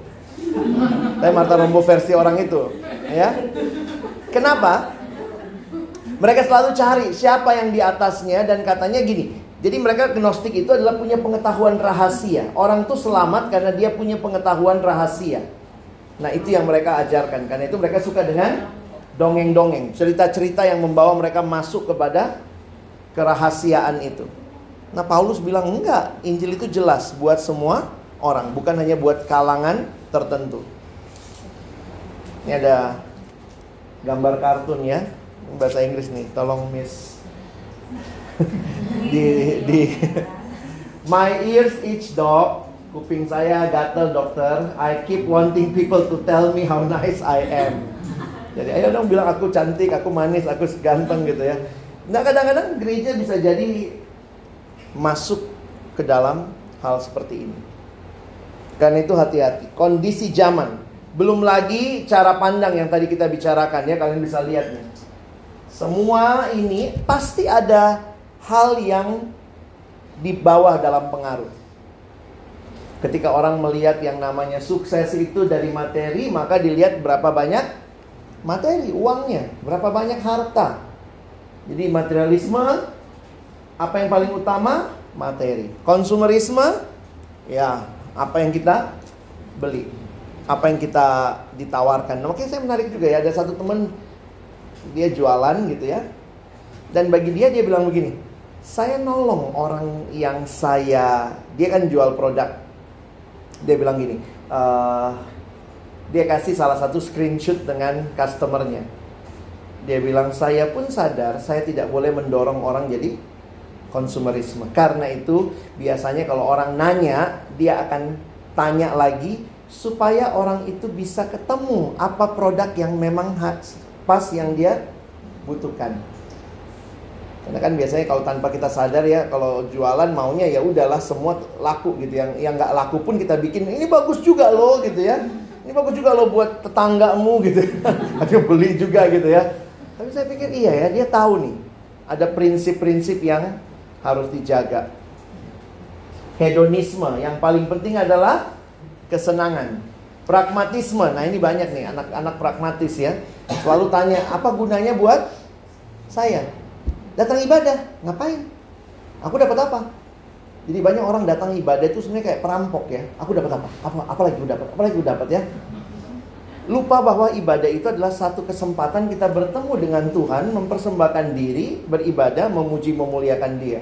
Tapi Marta Rombo versi orang itu, ya. Kenapa? Mereka selalu cari siapa yang di atasnya dan katanya gini. Jadi mereka gnostik itu adalah punya pengetahuan rahasia. Orang tuh selamat karena dia punya pengetahuan rahasia. Nah, itu yang mereka ajarkan. Karena itu mereka suka dengan dongeng-dongeng, cerita-cerita yang membawa mereka masuk kepada kerahasiaan itu. Nah, Paulus bilang enggak, Injil itu jelas buat semua orang, bukan hanya buat kalangan tertentu. Ini ada gambar kartun ya, bahasa Inggris nih, tolong Miss di di My ears itch dog, kuping saya gatel dokter. I keep wanting people to tell me how nice I am. Jadi ayo dong bilang aku cantik, aku manis, aku ganteng gitu ya. Nah kadang-kadang gereja bisa jadi masuk ke dalam hal seperti ini. Karena itu hati-hati. Kondisi zaman. Belum lagi cara pandang yang tadi kita bicarakan ya. Kalian bisa lihat nih. Semua ini pasti ada hal yang di bawah dalam pengaruh. Ketika orang melihat yang namanya sukses itu dari materi, maka dilihat berapa banyak materi, uangnya, berapa banyak harta. Jadi materialisme apa yang paling utama? Materi. Konsumerisme ya, apa yang kita beli. Apa yang kita ditawarkan. Nah, makanya saya menarik juga ya, ada satu teman dia jualan gitu ya. Dan bagi dia dia bilang begini, saya nolong orang yang saya dia kan jual produk. Dia bilang gini, uh, dia kasih salah satu screenshot dengan customernya. Dia bilang, saya pun sadar saya tidak boleh mendorong orang jadi konsumerisme. Karena itu biasanya kalau orang nanya, dia akan tanya lagi supaya orang itu bisa ketemu apa produk yang memang pas yang dia butuhkan. Karena kan biasanya kalau tanpa kita sadar ya kalau jualan maunya ya udahlah semua laku gitu yang yang nggak laku pun kita bikin ini bagus juga loh gitu ya ini bagus juga lo buat tetanggamu gitu. Akhirnya beli juga gitu ya. Tapi saya pikir iya ya, dia tahu nih. Ada prinsip-prinsip yang harus dijaga. Hedonisme yang paling penting adalah kesenangan. Pragmatisme. Nah, ini banyak nih anak-anak pragmatis ya. Selalu tanya, apa gunanya buat saya? Datang ibadah, ngapain? Aku dapat apa? Jadi banyak orang datang ibadah itu sebenarnya kayak perampok ya. Aku dapat apa? Apa apalagi aku dapat? Apalagi aku dapat ya? Lupa bahwa ibadah itu adalah satu kesempatan kita bertemu dengan Tuhan, mempersembahkan diri, beribadah, memuji, memuliakan Dia.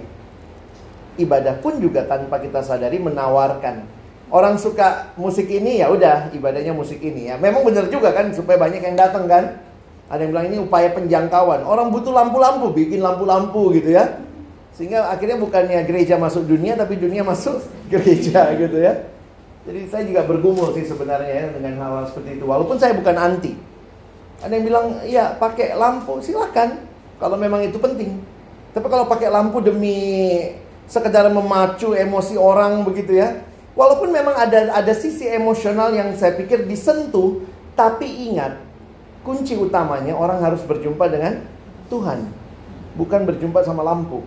Ibadah pun juga tanpa kita sadari menawarkan. Orang suka musik ini ya udah ibadahnya musik ini ya. Memang benar juga kan supaya banyak yang datang kan. Ada yang bilang ini upaya penjangkauan. Orang butuh lampu-lampu, bikin lampu-lampu gitu ya. Sehingga akhirnya bukannya gereja masuk dunia tapi dunia masuk gereja gitu ya. Jadi saya juga bergumul sih sebenarnya ya dengan hal-hal seperti itu. Walaupun saya bukan anti. Ada yang bilang, ya pakai lampu silakan kalau memang itu penting. Tapi kalau pakai lampu demi sekedar memacu emosi orang begitu ya. Walaupun memang ada ada sisi emosional yang saya pikir disentuh, tapi ingat kunci utamanya orang harus berjumpa dengan Tuhan, bukan berjumpa sama lampu.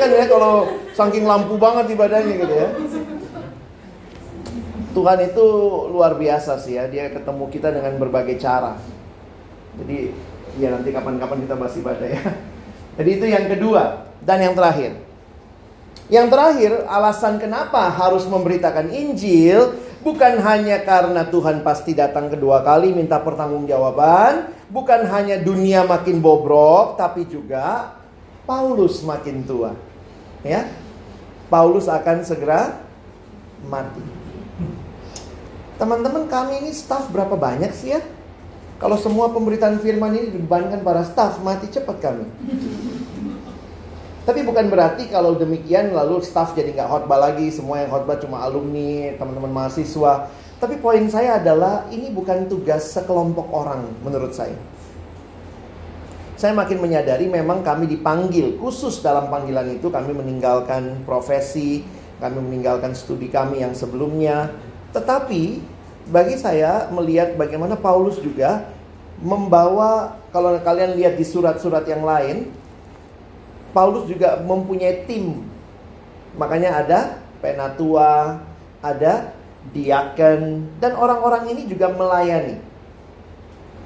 Kan ya kalau saking lampu banget ibadahnya gitu ya. Tuhan itu luar biasa sih ya. Dia ketemu kita dengan berbagai cara. Jadi ya nanti kapan-kapan kita bahas ibadah ya. Jadi itu yang kedua dan yang terakhir. Yang terakhir, alasan kenapa harus memberitakan Injil bukan hanya karena Tuhan pasti datang kedua kali minta pertanggungjawaban, bukan hanya dunia makin bobrok, tapi juga Paulus makin tua. Ya. Paulus akan segera mati. Teman-teman kami ini staff berapa banyak sih ya? Kalau semua pemberitaan firman ini dibebankan para staff, mati cepat kami. Tapi bukan berarti kalau demikian lalu staff jadi nggak khotbah lagi, semua yang khotbah cuma alumni, teman-teman mahasiswa. Tapi poin saya adalah ini bukan tugas sekelompok orang menurut saya. Saya makin menyadari memang kami dipanggil khusus dalam panggilan itu kami meninggalkan profesi, kami meninggalkan studi kami yang sebelumnya, tetapi bagi saya melihat bagaimana Paulus juga membawa kalau kalian lihat di surat-surat yang lain Paulus juga mempunyai tim. Makanya ada penatua, ada diaken dan orang-orang ini juga melayani.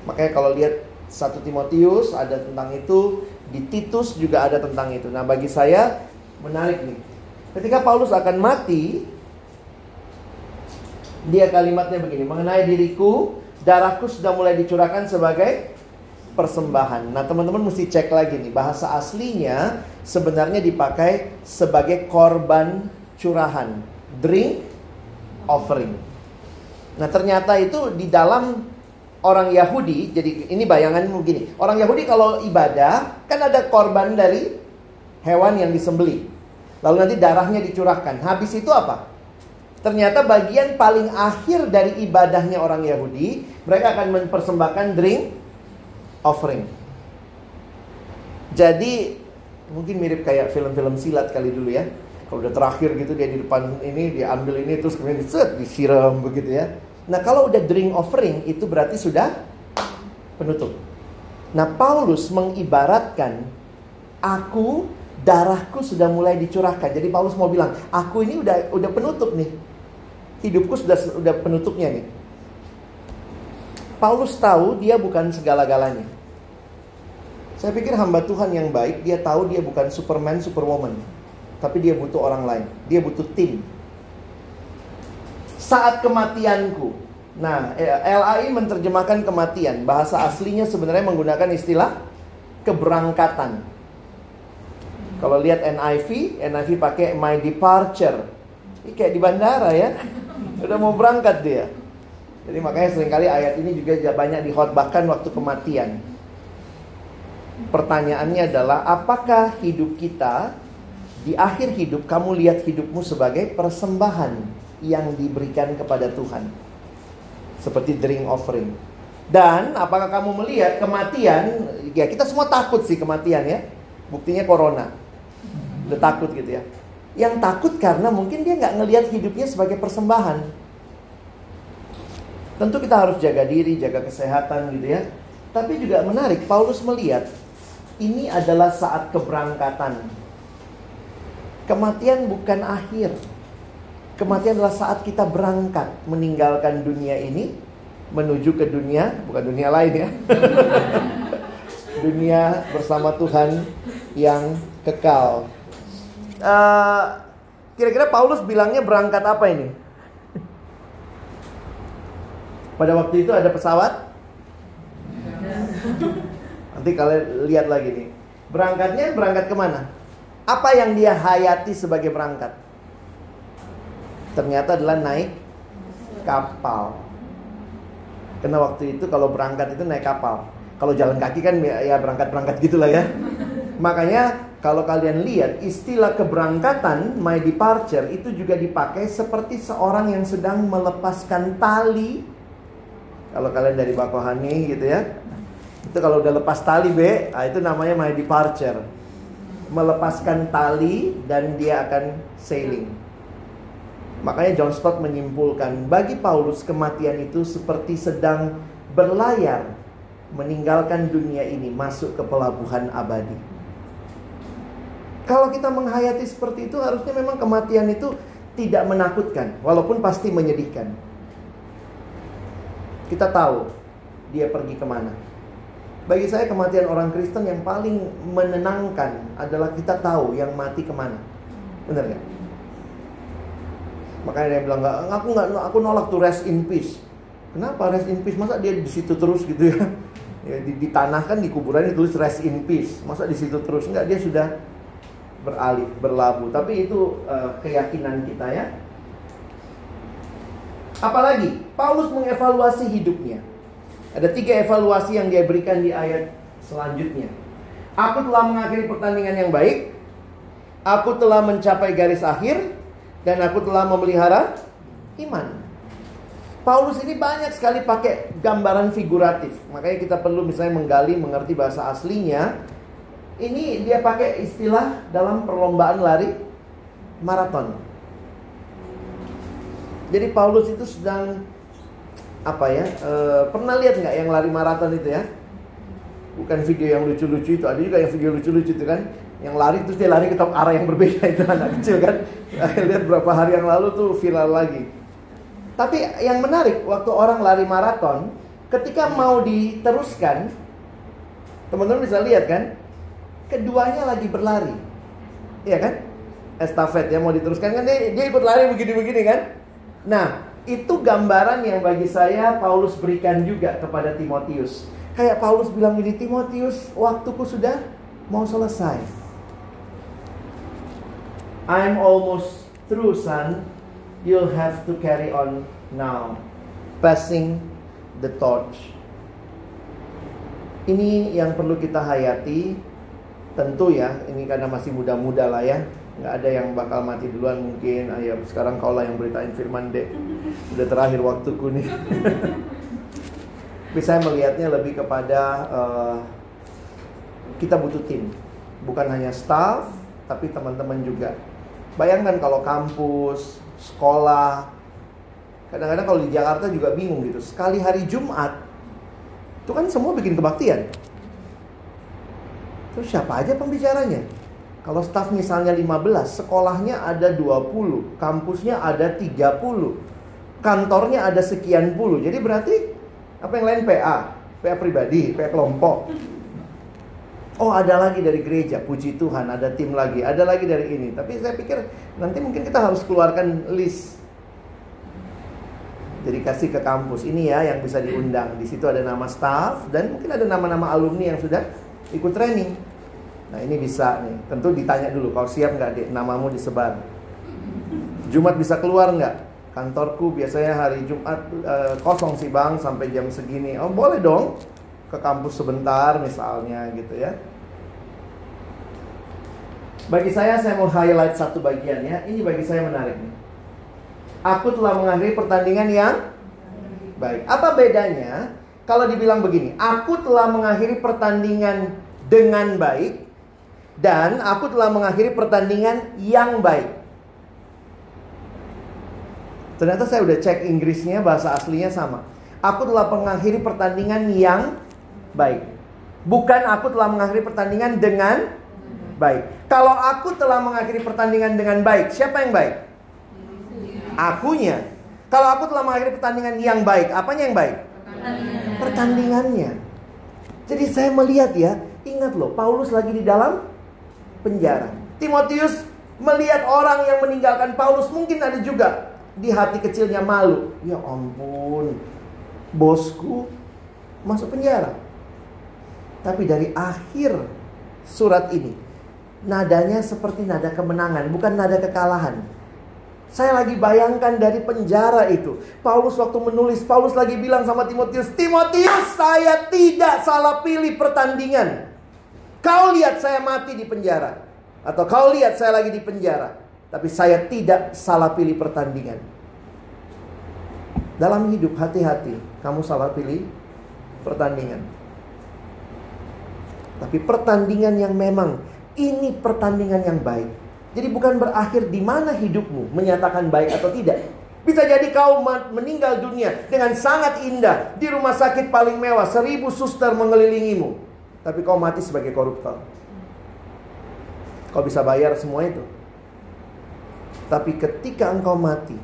Makanya kalau lihat satu Timotius ada tentang itu, di Titus juga ada tentang itu. Nah, bagi saya menarik nih. Ketika Paulus akan mati, dia kalimatnya begini, mengenai diriku, darahku sudah mulai dicurahkan sebagai persembahan. Nah, teman-teman mesti cek lagi nih, bahasa aslinya sebenarnya dipakai sebagai korban curahan, drink offering. Nah, ternyata itu di dalam orang Yahudi, jadi ini bayangan begini. Orang Yahudi kalau ibadah kan ada korban dari hewan yang disembeli. Lalu nanti darahnya dicurahkan. Habis itu apa? Ternyata bagian paling akhir dari ibadahnya orang Yahudi, mereka akan mempersembahkan drink offering. Jadi mungkin mirip kayak film-film silat kali dulu ya. Kalau udah terakhir gitu dia di depan ini dia ambil ini terus kemudian set disiram begitu ya. Nah, kalau udah drink offering itu berarti sudah penutup. Nah, Paulus mengibaratkan aku darahku sudah mulai dicurahkan. Jadi Paulus mau bilang, aku ini udah udah penutup nih hidupku sudah sudah penutupnya nih. Paulus tahu dia bukan segala-galanya. Saya pikir hamba Tuhan yang baik, dia tahu dia bukan Superman, Superwoman. Tapi dia butuh orang lain. Dia butuh tim. Saat kematianku. Nah, LAI menerjemahkan kematian. Bahasa aslinya sebenarnya menggunakan istilah keberangkatan. Kalau lihat NIV, NIV pakai my departure. Ini kayak di bandara ya. Udah mau berangkat dia. Jadi makanya sering kali ayat ini juga banyak dihotbahkan waktu kematian. Pertanyaannya adalah apakah hidup kita di akhir hidup kamu lihat hidupmu sebagai persembahan yang diberikan kepada Tuhan. Seperti drink offering. Dan apakah kamu melihat kematian, ya kita semua takut sih kematian ya. Buktinya corona. Udah takut gitu ya. Yang takut karena mungkin dia nggak ngelihat hidupnya sebagai persembahan. Tentu kita harus jaga diri, jaga kesehatan gitu ya. Tapi juga menarik, Paulus melihat ini adalah saat keberangkatan. Kematian bukan akhir. Kematian adalah saat kita berangkat meninggalkan dunia ini menuju ke dunia, bukan dunia lain ya. dunia bersama Tuhan yang kekal. Uh, kira-kira Paulus bilangnya berangkat apa ini? Pada waktu itu ada pesawat? Nanti kalian lihat lagi nih. Berangkatnya berangkat ke mana? Apa yang dia hayati sebagai berangkat? Ternyata adalah naik kapal. Karena waktu itu kalau berangkat itu naik kapal. Kalau jalan kaki kan ya, ya berangkat-berangkat gitulah ya. Makanya kalau kalian lihat istilah keberangkatan my departure itu juga dipakai seperti seorang yang sedang melepaskan tali. Kalau kalian dari Bakohani gitu ya. Itu kalau udah lepas tali B, nah itu namanya my departure. Melepaskan tali dan dia akan sailing. Makanya John Stott menyimpulkan bagi Paulus kematian itu seperti sedang berlayar meninggalkan dunia ini masuk ke pelabuhan abadi. Kalau kita menghayati seperti itu harusnya memang kematian itu tidak menakutkan walaupun pasti menyedihkan. Kita tahu dia pergi ke mana. Bagi saya kematian orang Kristen yang paling menenangkan adalah kita tahu yang mati ke mana. Benar nggak? Makanya dia bilang nggak, aku nggak, aku nolak tuh rest in peace. Kenapa rest in peace? Masa dia di situ terus gitu ya? ya di, di tanah kan di kuburan ditulis rest in peace. Masa di situ terus? Enggak, dia sudah beralih, berlabuh. Tapi itu uh, keyakinan kita ya. Apalagi Paulus mengevaluasi hidupnya. Ada tiga evaluasi yang dia berikan di ayat selanjutnya. Aku telah mengakhiri pertandingan yang baik. Aku telah mencapai garis akhir dan aku telah memelihara iman. Paulus ini banyak sekali pakai gambaran figuratif. Makanya kita perlu misalnya menggali, mengerti bahasa aslinya. Ini dia pakai istilah dalam perlombaan lari maraton. Jadi Paulus itu sedang apa ya? E, pernah lihat nggak yang lari maraton itu ya? Bukan video yang lucu-lucu itu, ada juga yang video lucu-lucu itu kan yang lari terus dia lari ke arah yang berbeda itu anak kecil kan? Lihat berapa hari yang lalu tuh viral lagi. Tapi yang menarik waktu orang lari maraton ketika mau diteruskan teman-teman bisa lihat kan? Keduanya lagi berlari. Iya kan? Estafet ya mau diteruskan kan? Dia, dia ikut lari begini-begini kan? Nah itu gambaran yang bagi saya Paulus berikan juga kepada Timotius. Kayak Paulus bilang ini Timotius waktuku sudah mau selesai I'm almost through, son. You'll have to carry on now. Passing the torch. Ini yang perlu kita hayati. Tentu ya, ini karena masih muda-muda lah ya. Nggak ada yang bakal mati duluan mungkin. Ayo, sekarang kau lah yang beritain firman dek. Udah terakhir waktuku nih. Tapi saya melihatnya lebih kepada uh, kita butuh tim. Bukan hanya staff, tapi teman-teman juga Bayangkan kalau kampus, sekolah, kadang-kadang kalau di Jakarta juga bingung gitu. Sekali hari Jumat, itu kan semua bikin kebaktian. Terus siapa aja pembicaranya? Kalau staf misalnya 15, sekolahnya ada 20, kampusnya ada 30, kantornya ada sekian puluh. Jadi berarti apa yang lain PA? PA pribadi, PA kelompok. Oh ada lagi dari gereja, puji Tuhan ada tim lagi, ada lagi dari ini. Tapi saya pikir nanti mungkin kita harus keluarkan list. Jadi kasih ke kampus ini ya yang bisa diundang. Di situ ada nama staff dan mungkin ada nama-nama alumni yang sudah ikut training. Nah ini bisa nih. Tentu ditanya dulu, kau siap nggak dek namamu disebar? Jumat bisa keluar nggak? Kantorku biasanya hari Jumat uh, kosong sih bang sampai jam segini. Oh boleh dong ke kampus sebentar misalnya gitu ya. Bagi saya saya mau highlight satu bagian ya. Ini bagi saya menarik nih. Aku telah mengakhiri pertandingan yang baik. Apa bedanya kalau dibilang begini? Aku telah mengakhiri pertandingan dengan baik dan aku telah mengakhiri pertandingan yang baik. Ternyata saya udah cek Inggrisnya bahasa aslinya sama. Aku telah mengakhiri pertandingan yang baik. Bukan aku telah mengakhiri pertandingan dengan baik. Kalau aku telah mengakhiri pertandingan dengan baik, siapa yang baik? Akunya. Kalau aku telah mengakhiri pertandingan yang baik, apanya yang baik? Pertandingan. Pertandingannya. Jadi saya melihat ya, ingat loh, Paulus lagi di dalam penjara. Timotius melihat orang yang meninggalkan Paulus mungkin ada juga di hati kecilnya malu. Ya ampun, bosku masuk penjara. Tapi dari akhir surat ini, nadanya seperti nada kemenangan, bukan nada kekalahan. Saya lagi bayangkan dari penjara itu. Paulus waktu menulis, Paulus lagi bilang sama Timotius, Timotius saya tidak salah pilih pertandingan. Kau lihat saya mati di penjara. Atau kau lihat saya lagi di penjara. Tapi saya tidak salah pilih pertandingan. Dalam hidup hati-hati, kamu salah pilih pertandingan. Tapi pertandingan yang memang ini pertandingan yang baik. Jadi bukan berakhir di mana hidupmu menyatakan baik atau tidak. Bisa jadi kau meninggal dunia dengan sangat indah di rumah sakit paling mewah, seribu suster mengelilingimu. Tapi kau mati sebagai koruptor. Kau bisa bayar semua itu. Tapi ketika engkau mati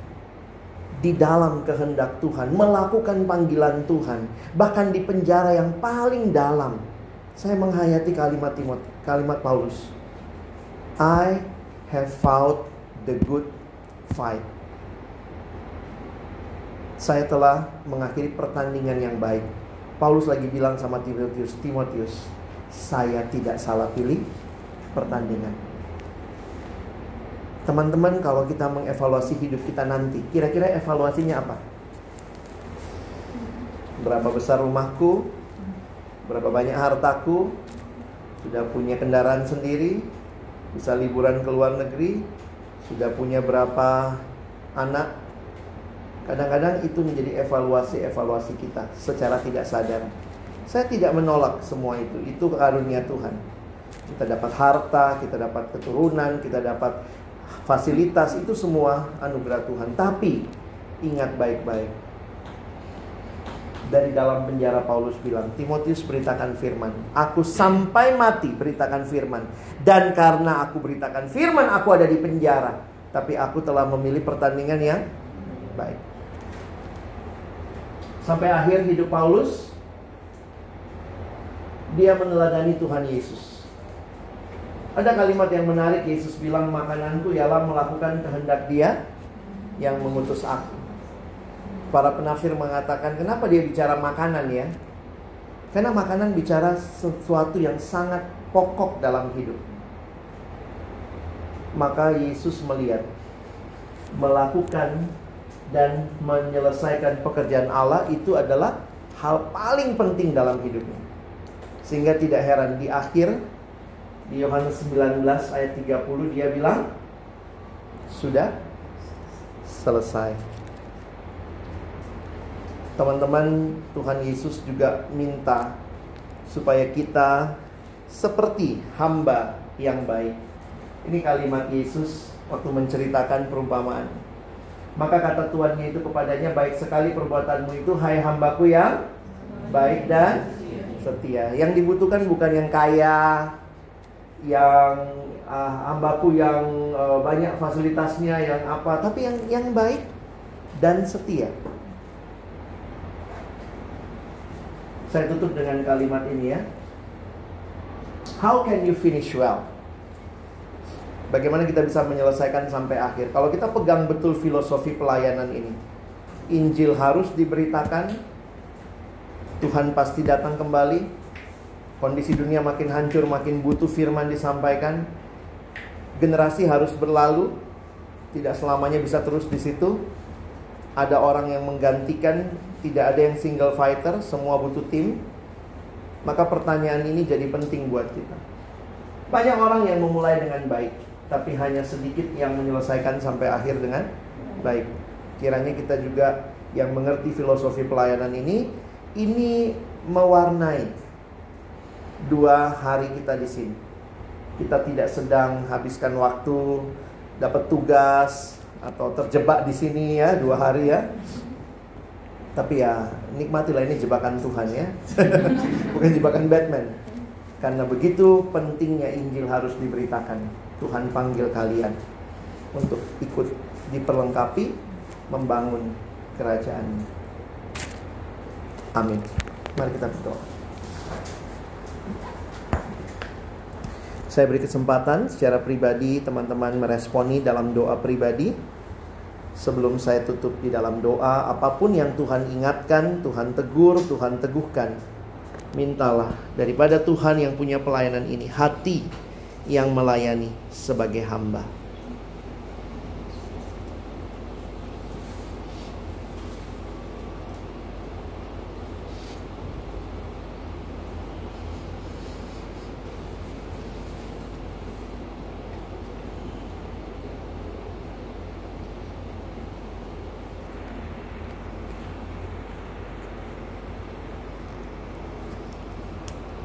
di dalam kehendak Tuhan, melakukan panggilan Tuhan, bahkan di penjara yang paling dalam, saya menghayati kalimat Timot, kalimat Paulus. I have fought the good fight. Saya telah mengakhiri pertandingan yang baik. Paulus lagi bilang sama Timotius, Timotius, saya tidak salah pilih pertandingan. Teman-teman, kalau kita mengevaluasi hidup kita nanti, kira-kira evaluasinya apa? Berapa besar rumahku? Berapa banyak hartaku? Sudah punya kendaraan sendiri? bisa liburan ke luar negeri, sudah punya berapa anak. Kadang-kadang itu menjadi evaluasi-evaluasi kita secara tidak sadar. Saya tidak menolak semua itu, itu karunia Tuhan. Kita dapat harta, kita dapat keturunan, kita dapat fasilitas, itu semua anugerah Tuhan. Tapi ingat baik-baik, dari dalam penjara Paulus bilang, Timotius beritakan firman. Aku sampai mati beritakan firman. Dan karena aku beritakan firman, aku ada di penjara. Tapi aku telah memilih pertandingan yang baik. Sampai akhir hidup Paulus, dia meneladani Tuhan Yesus. Ada kalimat yang menarik, Yesus bilang, makananku ialah melakukan kehendak dia yang mengutus aku. Para penafsir mengatakan kenapa dia bicara makanan ya? Karena makanan bicara sesuatu yang sangat pokok dalam hidup. Maka Yesus melihat melakukan dan menyelesaikan pekerjaan Allah itu adalah hal paling penting dalam hidupnya. Sehingga tidak heran di akhir di Yohanes 19 ayat 30 dia bilang sudah selesai. Teman-teman, Tuhan Yesus juga minta supaya kita seperti hamba yang baik. Ini kalimat Yesus waktu menceritakan perumpamaan. Maka kata Tuhannya itu kepadanya, baik sekali perbuatanmu itu, hai hambaku yang baik dan setia. Yang dibutuhkan bukan yang kaya, yang uh, hambaku yang uh, banyak fasilitasnya, yang apa, tapi yang yang baik dan setia. Saya tutup dengan kalimat ini ya. How can you finish well? Bagaimana kita bisa menyelesaikan sampai akhir? Kalau kita pegang betul filosofi pelayanan ini, Injil harus diberitakan, Tuhan pasti datang kembali, kondisi dunia makin hancur, makin butuh firman disampaikan, generasi harus berlalu, tidak selamanya bisa terus di situ. Ada orang yang menggantikan tidak ada yang single fighter, semua butuh tim. Maka pertanyaan ini jadi penting buat kita. Banyak orang yang memulai dengan baik, tapi hanya sedikit yang menyelesaikan sampai akhir dengan baik. Kiranya kita juga yang mengerti filosofi pelayanan ini, ini mewarnai dua hari kita di sini. Kita tidak sedang habiskan waktu dapat tugas atau terjebak di sini ya dua hari ya tapi ya nikmatilah ini jebakan Tuhan ya Bukan jebakan Batman Karena begitu pentingnya Injil harus diberitakan Tuhan panggil kalian Untuk ikut diperlengkapi membangun kerajaan. Amin. Mari kita berdoa. Saya beri kesempatan secara pribadi teman-teman meresponi dalam doa pribadi. Sebelum saya tutup di dalam doa, apa pun yang Tuhan ingatkan, Tuhan tegur, Tuhan teguhkan. Mintalah daripada Tuhan yang punya pelayanan ini, hati yang melayani sebagai hamba.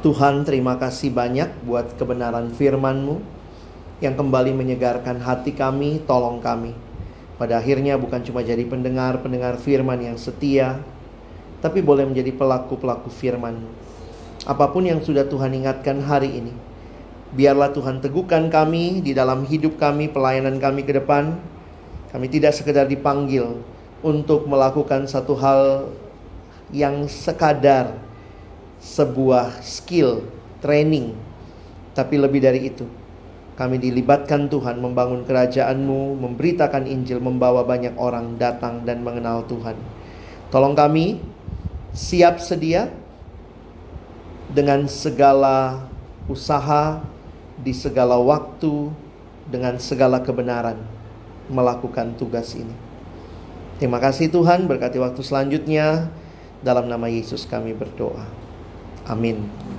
Tuhan terima kasih banyak buat kebenaran firman-Mu yang kembali menyegarkan hati kami, tolong kami. Pada akhirnya bukan cuma jadi pendengar-pendengar firman yang setia, tapi boleh menjadi pelaku-pelaku firman. Apa pun yang sudah Tuhan ingatkan hari ini, biarlah Tuhan teguhkan kami di dalam hidup kami, pelayanan kami ke depan. Kami tidak sekedar dipanggil untuk melakukan satu hal yang sekadar sebuah skill, training. Tapi lebih dari itu, kami dilibatkan Tuhan membangun kerajaan-Mu, memberitakan Injil, membawa banyak orang datang dan mengenal Tuhan. Tolong kami siap sedia dengan segala usaha di segala waktu dengan segala kebenaran melakukan tugas ini. Terima kasih Tuhan, berkati waktu selanjutnya. Dalam nama Yesus kami berdoa. Amin.